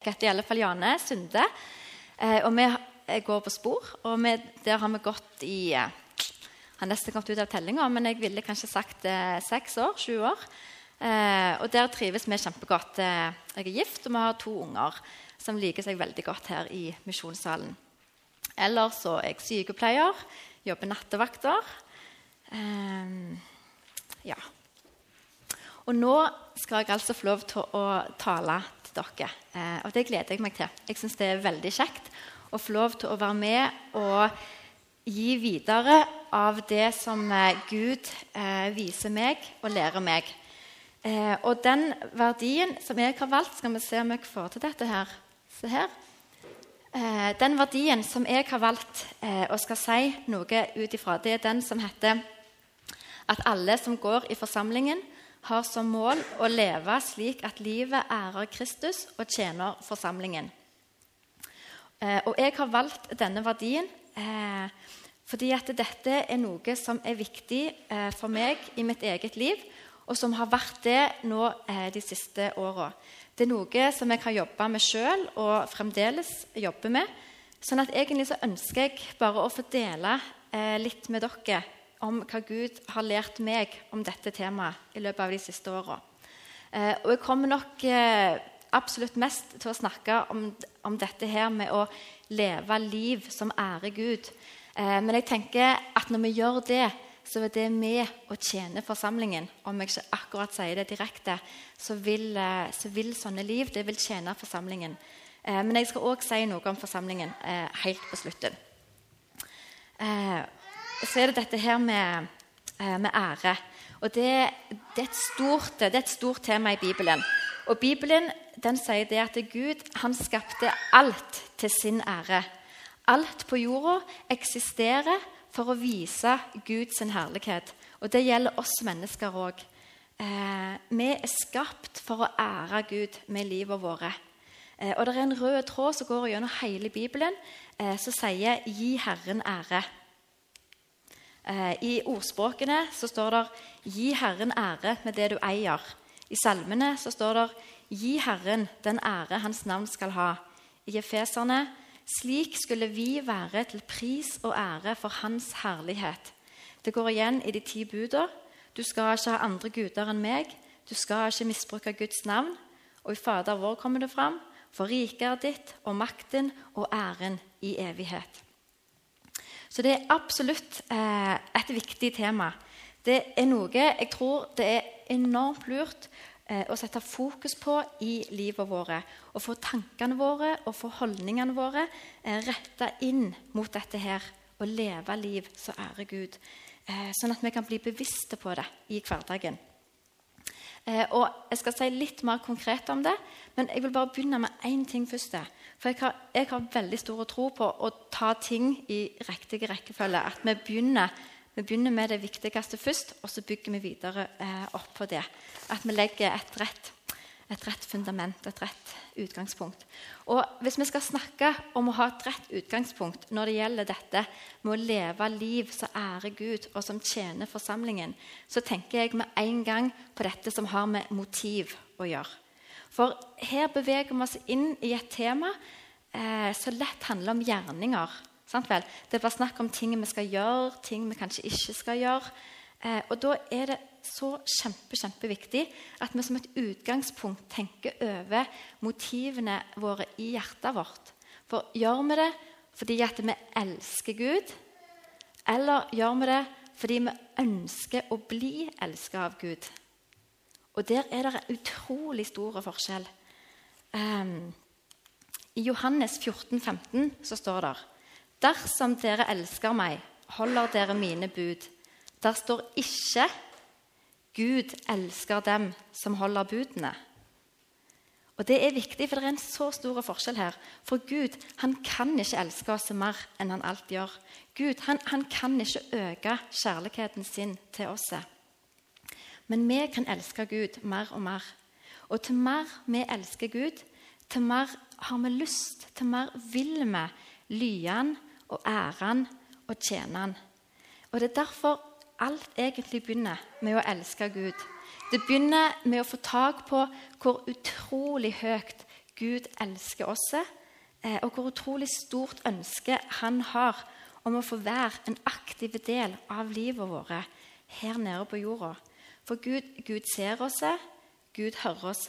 heter i alle fall Jane Sunde. Eh, og vi eh, går på spor. Og vi, der har vi gått i eh, har nesten kommet ut av tellinga, men jeg ville kanskje sagt seks år. Sju år. Og der trives vi kjempegodt. Jeg er gift, og vi har to unger som liker seg veldig godt her i misjonssalen. Eller så er jeg sykepleier, jobber nattevakter. Eh, ja. Og nå skal jeg altså få lov til å tale til dere. Eh, og det gleder jeg meg til. Jeg syns det er veldig kjekt å få lov til å være med og gi videre av det som eh, Gud eh, viser meg og lærer meg. Eh, og den verdien som jeg har valgt Skal vi se om jeg får til dette her. Se her. Eh, den verdien som jeg har valgt eh, og skal si noe ut ifra, det er den som heter at alle som går i forsamlingen, har som mål å leve slik at livet ærer Kristus og tjener forsamlingen. Eh, og jeg har valgt denne verdien eh, fordi at dette er noe som er viktig eh, for meg i mitt eget liv, og som har vært det nå de siste åra. Det er noe som jeg har jobba med sjøl og fremdeles jobber med. Sånn at egentlig så ønsker jeg bare å få dele litt med dere om hva Gud har lært meg om dette temaet i løpet av de siste åra. Eh, og jeg kommer nok eh, absolutt mest til å snakke om, om, dette her med å leve liv som ærer Gud. Eh, men jeg tenker at når vi gjør det, så er det med å tjene forsamlingen. Om jeg ikke akkurat sier det direkte, så vil, så vil sånne liv det vil tjene forsamlingen. Men jeg skal òg si noe om forsamlingen helt på slutten. Så er det dette her med, eh, med ære. Og det, det, er stort, det, er et stort tema i Bibelen. Og Bibelen den sier det at Gud han skapte alt til sin ære. Alt på jorda eksisterer for å vise Guds herlighet. Og det gjelder oss mennesker òg. Eh, vi er skapt for å ære Gud med livet vårt. Eh, og det er en rød tråd som går gjennom hele Bibelen, eh, som sier 'gi Herren ære'. Eh, I ordspråkene så står det 'gi Herren ære med det du eier'. I salmene så står det 'gi Herren den ære hans navn skal ha'. I Efeserne 'slik skulle vi være til pris og ære for Hans herlighet'. Det går igjen i de ti buder. Du skal ikke ha andre guder enn meg. Du skal ikke misbruke Guds navn. Og i Fader vår kommer det fram. For riket er ditt, og makten og æren i evighet. Så det er absolutt eh, et viktig tema. Det er noe jeg tror det er enormt lurt eh, å sette fokus på i livet vårt. Å få tankene våre og få holdningene våre eh, retta inn mot dette her. Å leve liv som ærer Gud. Eh, sånn at vi kan bli bevisste på det i hverdagen. Eh, og Jeg skal si litt mer konkret om det, men jeg vil bare begynne med én ting først. For jeg har, jeg har, veldig stor tro på å ta ting i riktig rekkefølge. At vi begynner, vi begynner, med det viktigste først, og så bygger vi videre eh, opp på det. At vi legger et rett, et rett fundament, et rett utgangspunkt. Og Hvis vi skal snakke om å ha et rett utgangspunkt når det gjelder dette med å leve liv som ærer Gud, og som tjener forsamlingen, så tenker jeg med en gang på dette som har med motiv å gjøre. For her beveger vi oss inn i et tema eh, som lett handler om gjerninger. Det er bare snakk om ting vi skal gjøre, ting vi kanskje ikke skal gjøre. Eh, og Da er det så kjempe, kjempeviktig at vi som et utgangspunkt tenker over motivene våre i hjertet vårt. For gjør vi det fordi at vi elsker Gud, eller gjør vi det fordi vi ønsker å bli elsket av Gud? Og der er det en utrolig stor forskjell. Um, I Johannes 14, 15 så står det Dersom dere elsker meg, holder dere mine bud. Der står ikke Gud elsker dem som holder budene. Og Det er viktig, for det er en så stor forskjell her. For Gud han kan ikke elske oss mer enn han alltid gjør. Gud han, han kan ikke øke kjærligheten sin til oss. Men vi kan elske Gud mer og mer. Og til mer vi elsker Gud, til mer har vi lyst, til mer vil vi lye Han og ære Han og tjene Han. Og Det er derfor alt egentlig begynner med å elske Gud. Det begynner med å få tak på hvor utrolig høyt Gud elsker oss, eh, og hvor utrolig stort ønske han har om å få være en aktiv del av livet vårt her nede på jorda. For Gud, Gud ser oss, Gud hører oss,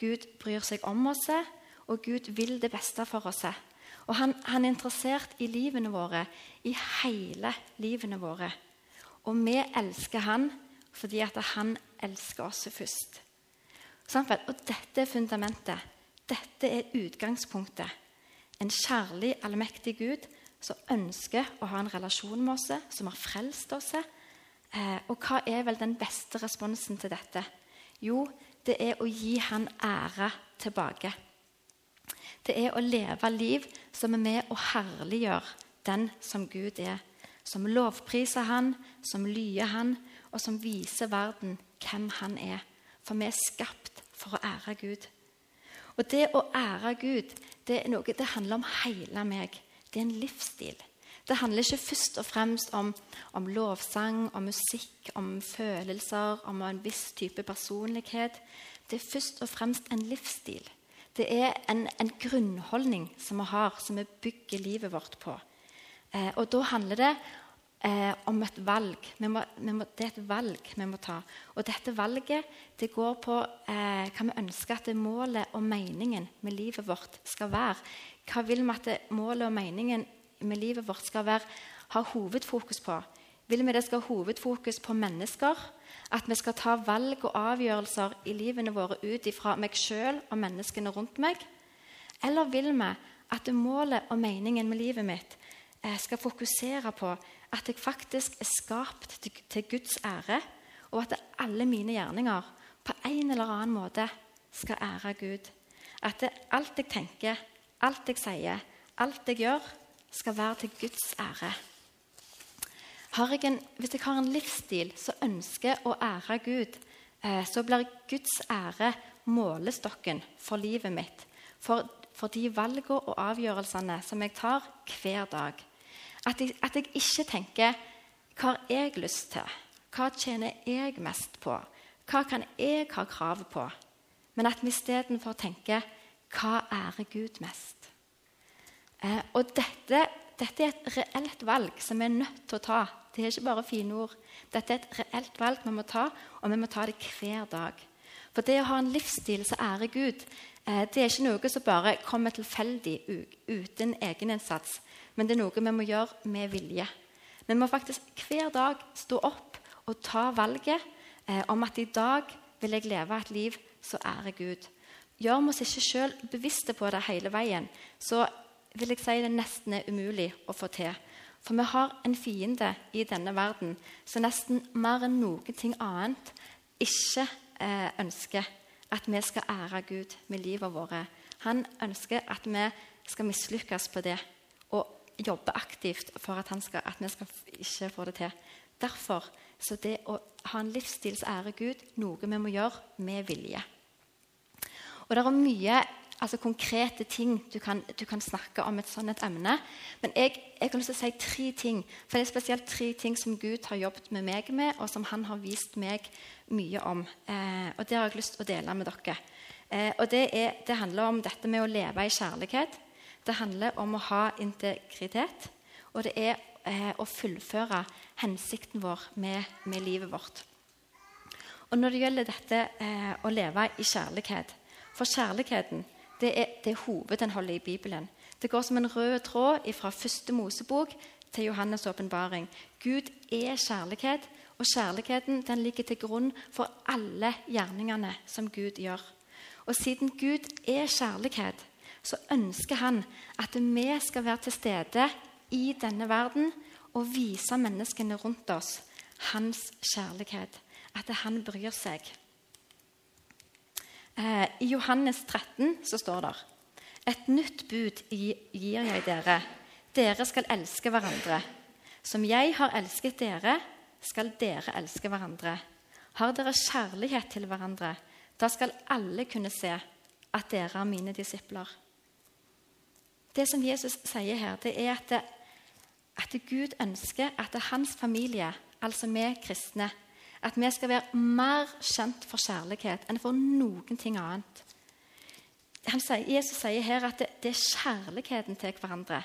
Gud bryr seg om oss, og Gud vil det beste for oss. Og han, han, er interessert i livene våre, i hele livene våre. Og vi elsker han fordi at han elsker oss først. Og dette er fundamentet. Dette er utgangspunktet. En kjærlig, allmektig Gud som ønsker å ha en relasjon med oss, som har frelst oss. Eh, og hva er vel den beste responsen til dette? Jo, det er å gi han ære tilbake. Det er å leve liv som er med å herliggjøre den som Gud er. Som lovpriser han, som lyer han, og som viser verden hvem han er. For vi er skapt for å ære Gud. Og det å ære Gud det er noe, det handler om hele meg. Det er en livsstil. Det handler ikke først og fremst om, om lovsang, om musikk, om følelser, om en viss type personlighet. Det er først og fremst en livsstil. Det er en, en grunnholdning som vi har, som vi bygger livet vårt på. Eh, og da handler det eh, om et valg. Vi må, vi må, det er et valg vi må ta. Og dette valget det går på eh, hva vi ønsker at målet og meningen med livet vårt skal være. Hva vil vi at målet og meningen med livet vårt skal være, ha hovedfokus på? Vil vi det skal ha hovedfokus på mennesker? At vi skal ta valg og avgjørelser i livene våre ut ifra meg sjøl og menneskene rundt meg? Eller vil vi at målet og meningen med livet mitt eh, skal fokusere på at jeg faktisk er skapt til, Guds ære, og at alle mine gjerninger på en eller annen måte skal ære Gud? At alt jeg tenker, alt jeg sier, alt jeg gjør, skal være til Guds ære. Jeg en, hvis jeg har en livsstil som ønsker å ære Gud, eh, så blir Guds ære målestokken for livet mitt. For, for de valgene og avgjørelsene som jeg tar hver dag. At jeg, at jeg ikke tenker hva har jeg lyst til? Hva tjener jeg mest på? Hva kan jeg ha krav på? Men at vi istedenfor tenker hva ærer Gud mest? Eh, og dette, dette, er et reelt valg som vi er nødt til å ta. Det er ikke bare fine ord. Dette er et reelt valg vi må ta, og vi må ta det hver dag. For det å ha en livsstil som ærer Gud, eh, det er ikke noe som bare kommer tilfeldig uten egeninnsats men det er noe vi må gjøre med vilje. Vi må faktisk hver dag stå opp og ta valget eh, om at i dag vil jeg leve et liv som ærer Gud. Gjør vi oss ikke sjøl bevisste på det hele veien, så vil jeg si det nesten er umulig å få til. For vi har en fiende i denne verden som nesten mer enn noe annet ikke eh, ønsker at vi skal ære Gud med livet vårt. Han ønsker at vi skal mislykkes på det. Og jobbe aktivt for at, skal, at, vi skal ikke få det til. Derfor så det å ha en livsstil som ærer Gud, noe vi må gjøre med vilje. Og Det er mye altså, konkrete ting du kan, du kan, snakke om et sånt et emne. Men jeg, jeg har lyst til å si tre ting. For det er spesielt tre ting som Gud har jobbet med meg med, og som han har vist meg mye om. Eh, og Det har jeg lyst til å dele med dere. Eh, og det, er, det handler om dette med å leve i kjærlighet. Det handler om å ha integritet, og det er eh, å fullføre hensikten vår med, med, livet vårt. Og Når det gjelder dette eh, å leve i kjærlighet For kjærligheten det er, det er hovedinnholdet i Bibelen. Det går som en rød tråd fra første Mosebok til Johannes' åpenbaring. Gud er kjærlighet, og kjærligheten den ligger til grunn for alle gjerningene som Gud gjør. Og siden Gud er kjærlighet, så ønsker han at vi skal være til stede i denne verden og vise menneskene rundt oss hans kjærlighet. At han bryr seg. Eh, I Johannes 13 så står det Et nytt bud gir jeg dere. Dere skal elske hverandre. Som jeg har elsket dere, skal dere elske hverandre. Har dere kjærlighet til hverandre, da skal alle kunne se at dere er mine disipler. Det som Jesus sier her, det er at, det, at Gud ønsker at hans familie, altså vi kristne, at vi skal være mer kjent for kjærlighet enn for noen ting annet. sier, Jesus sier her at det, det, er kjærligheten til hverandre.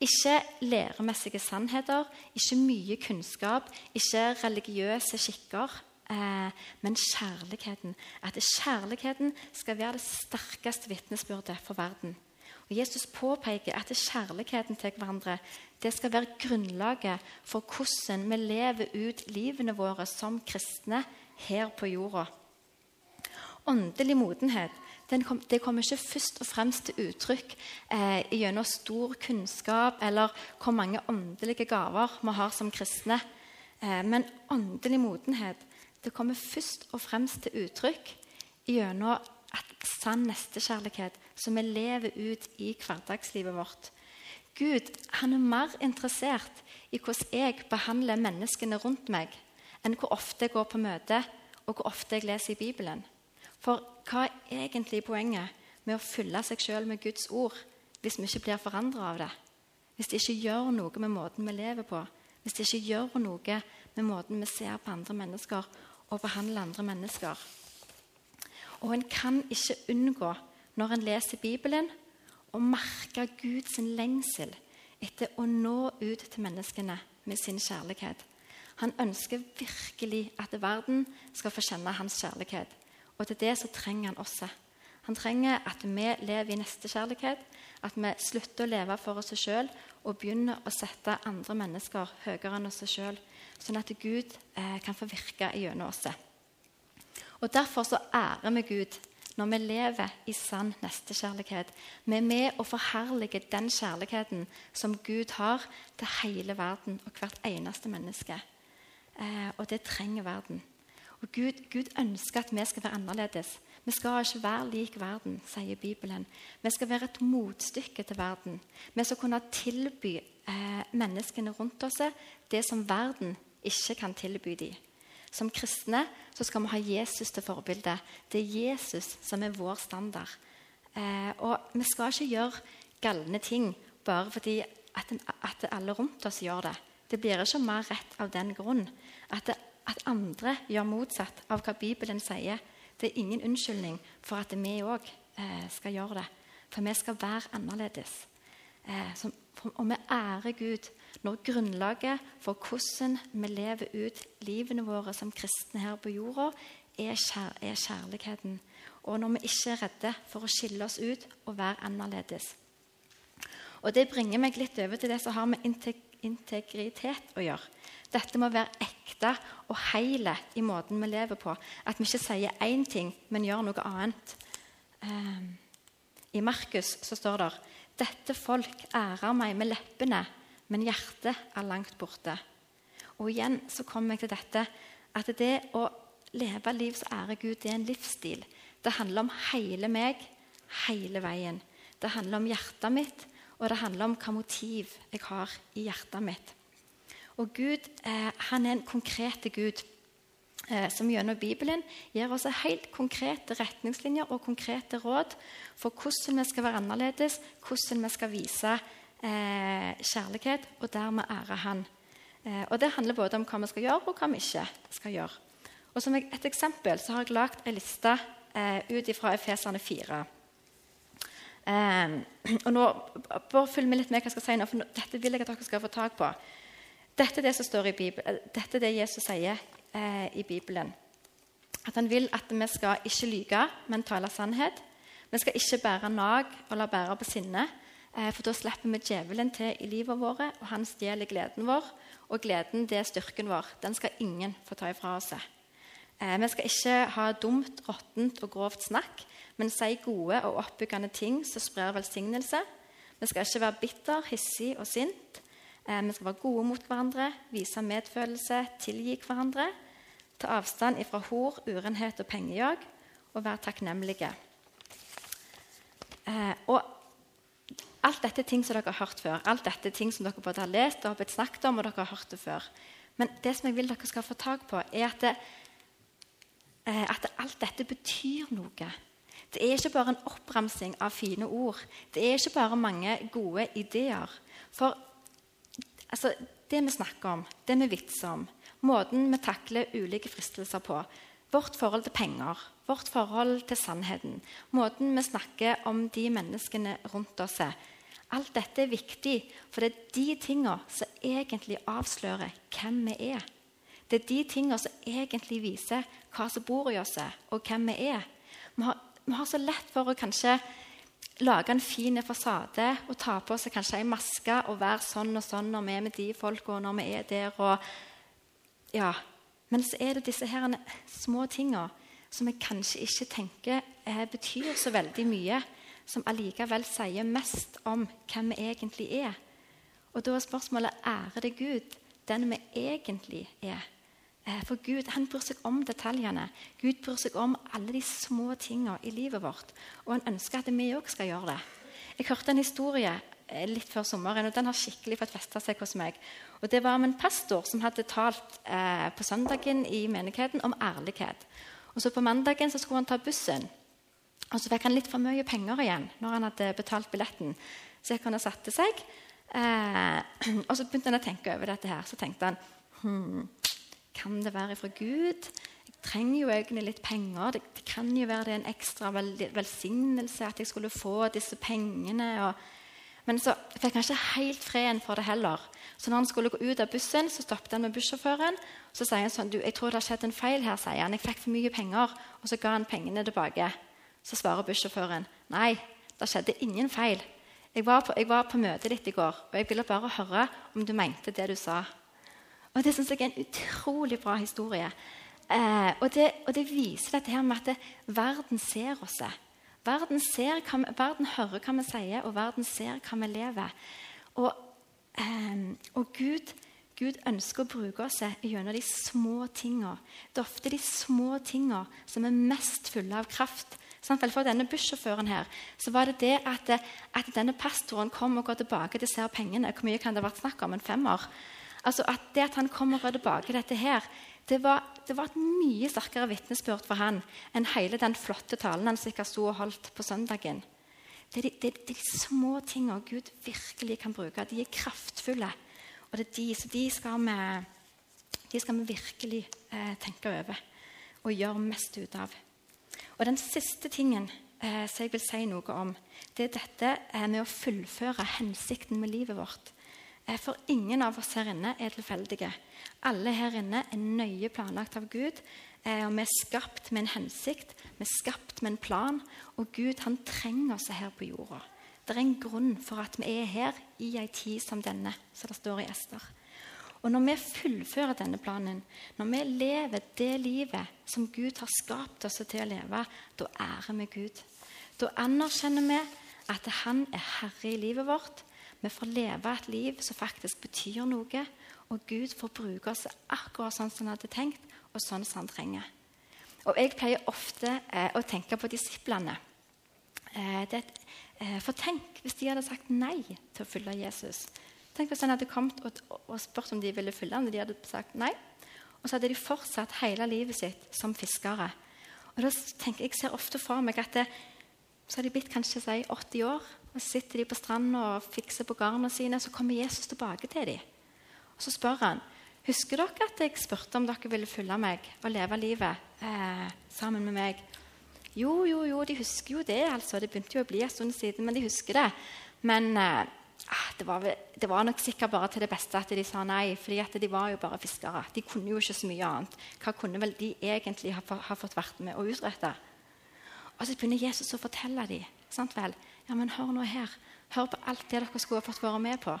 Ikke læremessige sannheter, ikke mye kunnskap, ikke religiøse skikker. Eh, men kjærligheten. At kjærligheten skal være det sterkeste vitnesbyrdet for verden. Og Jesus påpeker at kjærligheten til hverandre det skal være grunnlaget for hvordan vi lever ut livene våre som kristne her på jorda. Åndelig modenhet kom, det kommer ikke først og fremst til uttrykk eh, gjennom stor kunnskap eller hvor mange åndelige gaver vi har som kristne. Eh, men åndelig modenhet det kommer først og fremst til uttrykk gjennom at sann nestekjærlighet som vi lever ut i hverdagslivet vårt. Gud han er mer interessert i hvordan jeg behandler menneskene rundt meg, enn hvor ofte jeg går på møte og hvor ofte jeg leser i Bibelen. For hva er egentlig poenget med å fylle seg sjøl med Guds ord hvis vi ikke blir forandra av det? Hvis det ikke gjør noe med måten vi lever på? Hvis det ikke gjør noe med måten vi ser på andre mennesker og behandler andre mennesker? Og en kan ikke unngå, når en leser Bibelen, å merke Guds lengsel etter å nå ut til menneskene med sin kjærlighet. Han ønsker virkelig at verden skal få kjenne hans kjærlighet. Og til det så trenger han oss. Han trenger at vi lever i nestekjærlighet, at vi slutter å leve for oss sjøl og begynner å sette andre mennesker høyere enn oss sjøl, sånn at Gud eh, kan få virke gjennom oss. Og Derfor så ærer vi Gud når vi lever i sann nestekjærlighet. Vi er med å forherlige den kjærligheten som Gud har til hele verden og hvert eneste menneske. Eh, og det trenger verden. Og Gud, Gud, ønsker at vi skal være annerledes. Vi skal ikke være lik verden, sier Bibelen. Vi skal være et motstykke til verden. Vi skal kunne tilby eh, menneskene rundt oss det som verden ikke kan tilby dem. Som kristne så skal vi ha Jesus til forbilde. Det er Jesus som er vår standard. Eh, og vi skal ikke gjøre galne ting bare fordi at, at alle rundt oss gjør det. Det blir ikke mer rett av den grunn. At det at andre gjør motsatt av hva Bibelen sier, det er ingen unnskyldning for at vi òg eh, skal gjøre det. For vi skal være annerledes. Eh, som, og vi ærer Gud når grunnlaget for hvordan vi lever ut livene våre som kristne her på jorda, er, kjær, er kjærligheten. Og når vi ikke er redde for å skille oss ut og være annerledes. Og Det bringer meg litt over til det som har med integritet å gjøre. Dette må være ekte og hele i måten vi lever på. At vi ikke sier én ting, men gjør noe annet. Um, I Markus så står det dette folk ærer meg med leppene, men hjertet er langt borte. Og igjen så kommer jeg til dette at det å leve liv som ærer Gud, det er en livsstil. Det handler om hele meg, hele veien. Det handler om hjertet mitt, og det handler om hva motiv jeg har i hjertet mitt. Og Gud eh, han er en konkret Gud som gjennom Bibelen gir oss helt konkrete retningslinjer og konkrete råd for hvordan vi skal være annerledes, hvordan vi skal vise eh, kjærlighet og dermed ære Han. Eh, og Det handler både om hva vi skal gjøre, og hva vi ikke skal gjøre. Og Som et eksempel så har jeg lagd en liste eh, ut fra Efeserne 4. Um, og nå, bare Følg med litt med hva jeg skal si nå, for dette vil jeg at dere skal få tak på. Dette er det som står i Bibelen, eh, dette er det Jesus sier eh, i Bibelen. At han vil at vi skal ikke lyge, men tale sannhet. Vi skal ikke bære nag og la bære på sinne, eh, for da slipper vi djevelen til i livet vårt, og han stjeler gleden vår. Og gleden det er styrken vår. Den skal ingen få ta ifra oss. Eh, vi skal ikke ha dumt, råttent og grovt snakk, men si gode og oppbyggende ting som sprer velsignelse. Vi skal ikke være bitter, hissig og sint. Eh, vi skal være gode mot hverandre, vise medfølelse, tilgi hverandre. Ta avstand ifra hor, urenhet og pengejag, og være takknemlige. Eh, og alt dette er ting som dere har hørt før. Alt dette er ting som dere både har lest og har blitt snakket om, og dere har hørt det før. Men det som jeg vil dere skal få tak på, er at, det, eh, at alt dette betyr noe. Det er ikke bare en oppramsing av fine ord. Det er ikke bare mange gode ideer. For Altså, det vi snakker om, det vi vitser om, måten vi takler ulike fristelser på, Vårt forhold til penger, vårt forhold til sannheten, måten vi snakker om de menneskene rundt oss er. Alt dette er viktig, for det er de tingene som egentlig avslører hvem vi er. Det er de tingene som egentlig viser hva som bor i oss, og hvem vi er. Vi har, vi har så lett for å kanskje lage en fin fasade og ta på seg kanskje ei maske og være sånn og sånn når vi er med de folka, og når vi er der. og ja, men så er det disse her små tinga som jeg kanskje ikke tenker eh, betyr så veldig mye, som allikevel sier mest om hvem vi egentlig er. Og da er spørsmålet ærer det Gud, den vi egentlig er. Eh, for Gud han bryr seg om detaljene. Gud bryr seg om alle de små tingene i livet vårt. Og han ønsker at vi òg skal gjøre det. Jeg hørte en historie Eh, litt før sommeren, og den har skikkelig fått festa seg hos meg. Og Det var om en pastor som hadde talt eh, på søndagen i menigheten om ærlighet. Og så På mandagen så skulle han ta bussen, og så fikk han litt for mye penger igjen når han hadde betalt billetten. Så gikk han og satte seg, eh, og så begynte han å tenke over dette. her. Så tenkte han hm, kan det være fra Gud? Jeg trenger jo egentlig litt penger. Det, det kan jo være det en ekstra vel, velsignelse at jeg skulle få disse pengene. og men så fikk han ikke helt freden for det heller. Så når han skulle gå ut av bussen, så stoppet han med bussjåføren. Så sier han sånn du, 'Jeg tror det har skjedd en feil her', sier han. 'Jeg fikk for mye penger.' Og så ga han pengene tilbake. Så svarer bussjåføren, 'Nei, det skjedde ingen feil. Jeg var, på, jeg var på møtet ditt i går, og jeg ville bare høre om du mente det du sa.' Og Det syns jeg er en utrolig bra historie. Eh, og, det, og, det, viser dette her med at verden ser oss. Verden, ser hva, verden, hører hva vi sier, og verden ser hva vi lever. Og, eh, og Gud, Gud, ønsker å bruke oss gjennom de små tingene. Det er ofte de små tingene som er mest fulle av kraft. Sånn, for denne bussjåføren her, så var det det at, at, denne pastoren kom og går tilbake til ser pengene. Hvor mye kan det ha vært snakk om? En femmer? Altså at Det at han kommer tilbake til dette her, det var, det var, et mye sterkere vitnesbyrd for han enn hele den flotte talen han sikkert sto og holdt på søndagen. Det er de, det, de små tingene Gud virkelig kan bruke. De er kraftfulle. Og det er de, så de skal vi, de skal vi virkelig eh, tenke over og gjøre mest ut av. Og Den siste tingen eh, som jeg vil si noe om, det er dette eh, med å fullføre hensikten med livet vårt. Eh, for ingen av oss her inne er tilfeldige. Alle her inne er nøye planlagt av Gud. Eh, og Vi er skapt med en hensikt, vi er skapt med en plan. Og Gud han trenger oss her på jorda. Det er en grunn for at vi er her i ei tid som denne, som det står i Ester. Og når vi fullfører denne planen, når vi lever det livet som Gud har skapt oss til å leve, da ærer vi Gud. Da anerkjenner vi at han er herre i livet vårt, vi får leve et liv som faktisk betyr noe, og Gud får bruke oss akkurat sånn som han hadde tenkt, og sånn som han trenger. Og Jeg pleier ofte eh, å tenke på disiplene. Eh, det, eh, for tenk hvis de hadde sagt nei til å følge Jesus. Tenk hvis han hadde kommet og, og spurt om de ville følge ham, og de hadde sagt nei. Og så hadde de fortsatt hele livet sitt som fiskere. Og da tenker Jeg ser ofte for meg at det, så har de blitt kanskje si, 80 år. Og sitter de på stranda og fikser på garna sine. Så kommer Jesus tilbake til dem. Og Så spør han husker dere at jeg spurte om dere ville følge meg og leve livet eh, sammen med meg. Jo, jo, jo, de husker jo det. altså. Det begynte jo å bli en stund siden, men de husker det. Men eh, ah, det, var, det, var, nok sikkert bare til det beste at de sa nei, at de var jo bare fiskere. De kunne jo ikke så mye annet. Hva kunne vel de egentlig ha, ha fått vært med å utrette? Og så begynner Jesus å fortelle dem. Sant vel? Ja, men hør nå her. Hør på alt det dere skulle ha fått være med på.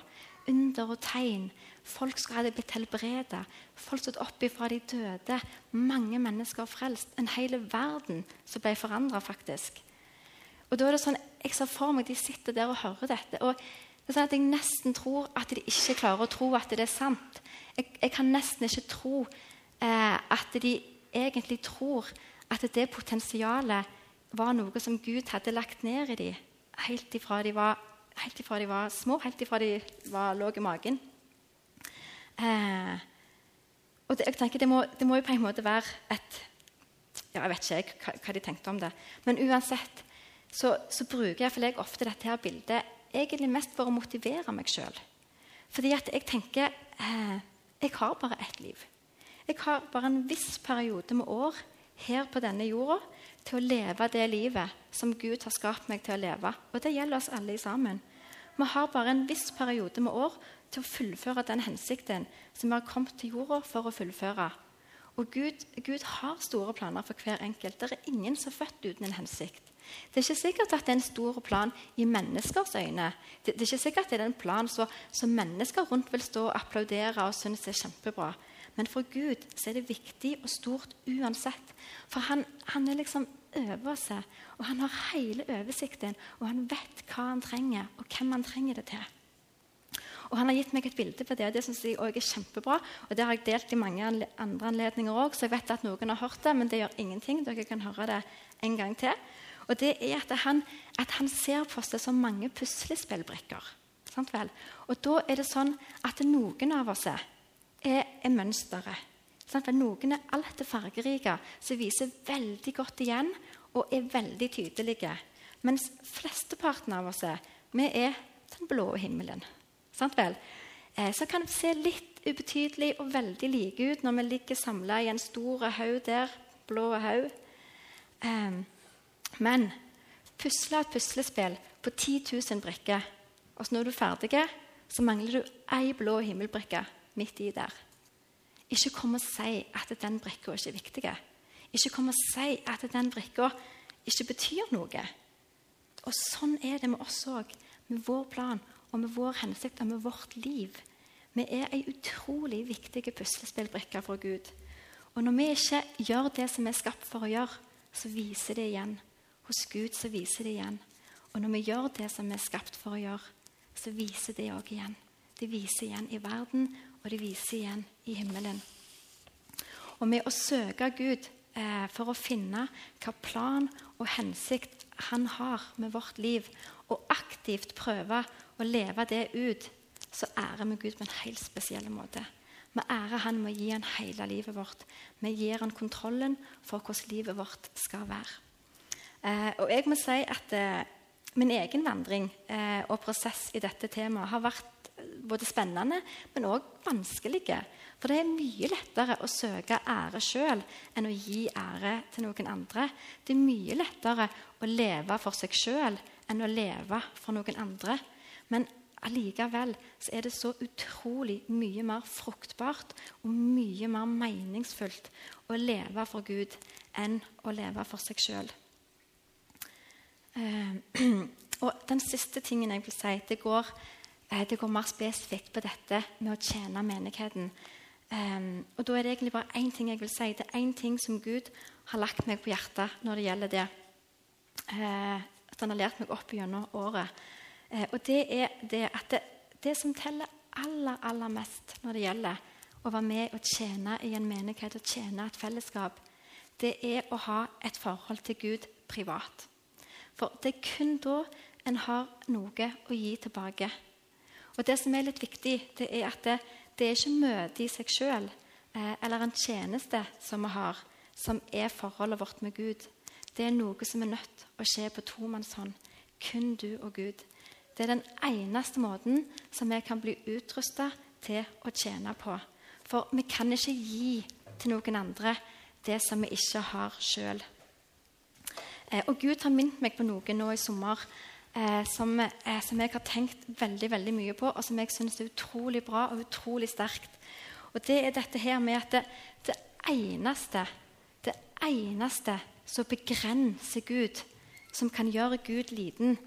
Under og tegn. Folk som hadde blitt helbredet. Folk stått opp ifra de døde. Mange mennesker frelst. En hel verden som ble forandra, faktisk. Og da er det sånn, Jeg ser for meg de sitter der og hører dette. og det er sånn at Jeg nesten tror at de ikke klarer å tro at det er sant. Jeg, jeg kan nesten ikke tro eh, at de egentlig tror at det potensialet var noe som Gud hadde lagt ned i dem helt ifra de var, ifra de var små, helt ifra de var, lå i magen. Eh, og det, jeg tenker det må, det må, jo på en måte være et ja, Jeg vet ikke hva, hva de tenkte om det. Men uansett så, så bruker jeg, jeg ofte dette her bildet egentlig mest for å motivere meg sjøl. Fordi at jeg tenker eh, jeg har bare ett liv. Jeg har bare en viss periode med år her på denne jorda til å leve det livet som Gud har skapt meg til å leve. Og det gjelder oss alle sammen. Vi har bare en viss periode med år til å fullføre den hensikten som vi har kommet til jorda for å fullføre. Og Gud, Gud har store planer for hver enkelt. Det er ingen som er født uten en hensikt. Det er ikke sikkert at det er en stor plan i menneskers øyne. Det, det er ikke sikkert at det er en plan som mennesker rundt vil stå og applaudere og synes er kjempebra. Men for Gud så er det viktig og stort uansett. For han, han er liksom over seg, og han har hele oversikten. Og han vet hva han trenger, og hvem han trenger det til. Og Han har gitt meg et bilde på det, og det synes jeg også er kjempebra. og Det har jeg delt i mange andre anledninger òg, så jeg vet at noen har hørt det, men det gjør ingenting. Dere kan høre det en gang til. Og det er at han, at han ser på seg som mange puslespillbrikker. Og da er det sånn at noen av oss er, er mønsteret. Noen er alt det fargerike, som viser veldig godt igjen og er veldig tydelige. Mens flesteparten av oss er, vi er den blå himmelen. Sant vel? Eh, så kan se litt ubetydelig og veldig like ut når vi ligger samla i en stor haug der. Blå haug. Eh, men pusle et puslespill på 10 000 brikker, og når du er ferdig, så mangler du ei blå himmelbrikke midt i der. Ikke kom og si at den brikka ikke er viktig. Ikke kom og si at den brikka ikke betyr noe. Og Sånn er det med oss òg, med vår plan og med vår hensikt og med vårt liv. Vi er ei utrolig viktig puslespillbrikke for Gud. Og når vi ikke gjør det som vi er skapt for å gjøre, så viser det igjen. Hos Gud så viser det igjen. Og når vi gjør det som vi er skapt for å gjøre, så viser det òg igjen. Det viser igjen i verden, og det viser igjen i himmelen. Og med å søke Gud eh, for å finne hva plan og hensikt han har med vårt liv, og aktivt prøve å leve det ut, så ærer vi Gud på en helt spesiell måte. Vi ærer Han med å gi Han hele livet vårt. Vi gir Han kontrollen for hvordan livet vårt skal være. Eh, og jeg må si at eh, Min egen vandring eh, og prosess i dette temaet har vært både spennende, men òg vanskelige. For det er mye lettere å søke ære sjøl enn å gi ære til noen andre. Det er mye lettere å leve for seg sjøl enn å leve for noen andre. Men allikevel så er det så utrolig mye mer fruktbart og mye mer meningsfullt å leve for Gud enn å leve for seg sjøl. Eh, og den siste tingen jeg vil si, det går det går mer spesifikt på dette med å tjene menigheten. Um, og da er det egentlig bare én ting jeg vil si. Det er én ting som Gud har lagt meg på hjertet når det gjelder det. Uh, at han har lært meg opp gjennom året. Uh, og det er det at det, det, som teller aller, aller mest når det gjelder å være med og tjene i en menighet og tjene et fellesskap, det er å ha et forhold til Gud privat. For det er kun da en har noe å gi tilbake. Og Det som er litt viktig, det er at det, det er ikke møte i seg sjøl eh, eller en tjeneste som vi har, som er forholdet vårt med Gud. Det er noe som er nødt å skje på tomannshånd. Kun du og Gud. Det er den eneste måten som vi kan bli utrusta til å tjene på. For vi kan ikke gi til noen andre det som vi ikke har sjøl. Eh, og Gud har minnet meg på noe nå i sommer eh, som, eh, som, jeg har tenkt veldig veldig mye på, og som jeg syns er utrolig bra og utrolig sterkt. Og Det er dette her med at det, det eneste det eneste som begrenser Gud, som kan gjøre Gud liten,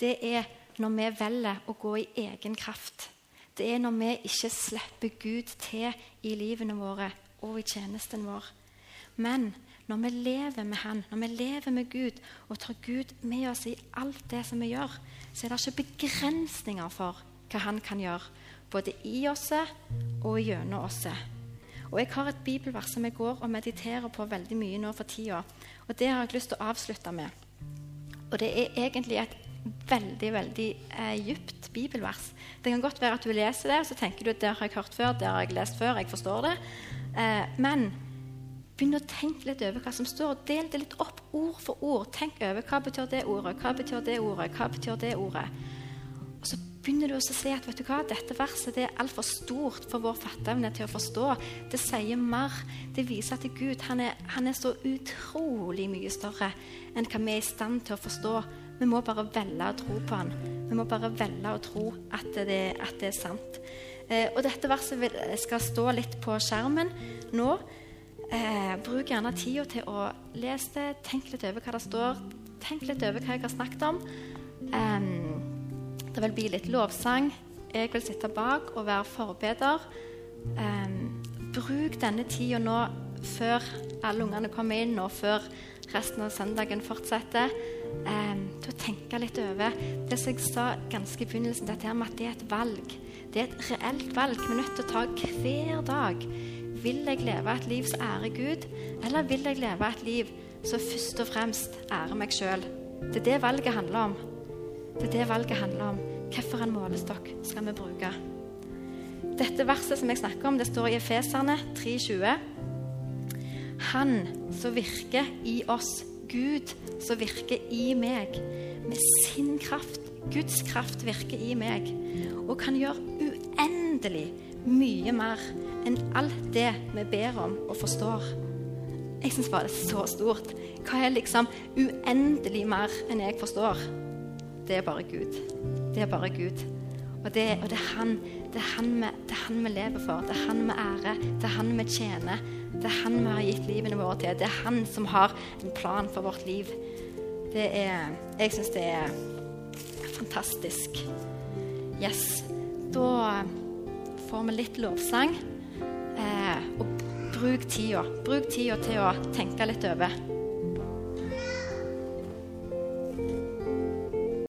det er når vi velger å gå i egen kraft. Det er når vi ikke slipper Gud til i livene våre og i tjenesten vår. Men når vi lever med Han, når vi lever med Gud og tar Gud med oss i alt det som vi gjør, så er det ikke begrensninger for hva Han kan gjøre, både i oss og gjennom oss. Og Jeg har et bibelvers som jeg går og mediterer på veldig mye nå for tida. Og det har jeg lyst til å avslutte med. Og det er egentlig et veldig veldig eh, djupt bibelvers. Det kan godt være at du leser det og så tenker du at det har jeg hørt før, det har jeg lest før, jeg forstår det. Eh, men Begynn å tenke litt over hva som står. Del det litt opp ord for ord. Tenk over hva betyr det ordet, hva betyr det ordet, hva betyr det ordet. Og så begynner du å se at vet du hva, dette verset det er altfor stort for vår fatteevne til å forstå. Det sier mer. Det viser at Gud han er, han er, så utrolig mye større enn hva vi er i stand til å forstå. Vi må bare velge å tro på han. Vi må bare velge å tro at det, at det er sant. Eh, og dette verset skal stå litt på skjermen nå. Eh, bruk gjerne tida til å lese det, tenk litt over hva det står. Tenk litt over hva jeg har snakket om. Eh, det vil bli litt lovsang. Jeg vil sitte bak og være forbeder. Eh, bruk denne tida nå før alle ungene kommer inn, og før resten av søndagen fortsetter, til å tenke litt over det som jeg sa ganske i begynnelsen, dette med at det er et valg. Det er et reelt valg vi er nødt til å ta hver dag. Vil jeg leve et liv som ærer Gud, eller vil jeg leve et liv som først og fremst ærer meg sjøl? Det er det valget handler om. Det er det valget handler om. Hvilken målestokk skal vi bruke? Dette verset som jeg snakker om, det står i Efeserne 3,20. Han som virker i oss, Gud som virker i meg, med sin kraft. Guds kraft virker i meg og kan gjøre uendelig mye mer enn alt det vi ber om og forstår. Jeg syns bare det er så stort. Hva er liksom uendelig mer enn jeg forstår? det er bare Gud. Det er bare Gud. Og det, og det, er, han, det, er, han vi, det er han vi lever for. Det er han vi ærer. Det er han vi tjener. Det er han vi har gitt livene våre til. Det er han som har en plan for vårt liv. Det er Jeg syns det er fantastisk. Yes. Da får vi litt lovsang. Eh, og bruk tida. Bruk tida til å tenke litt over.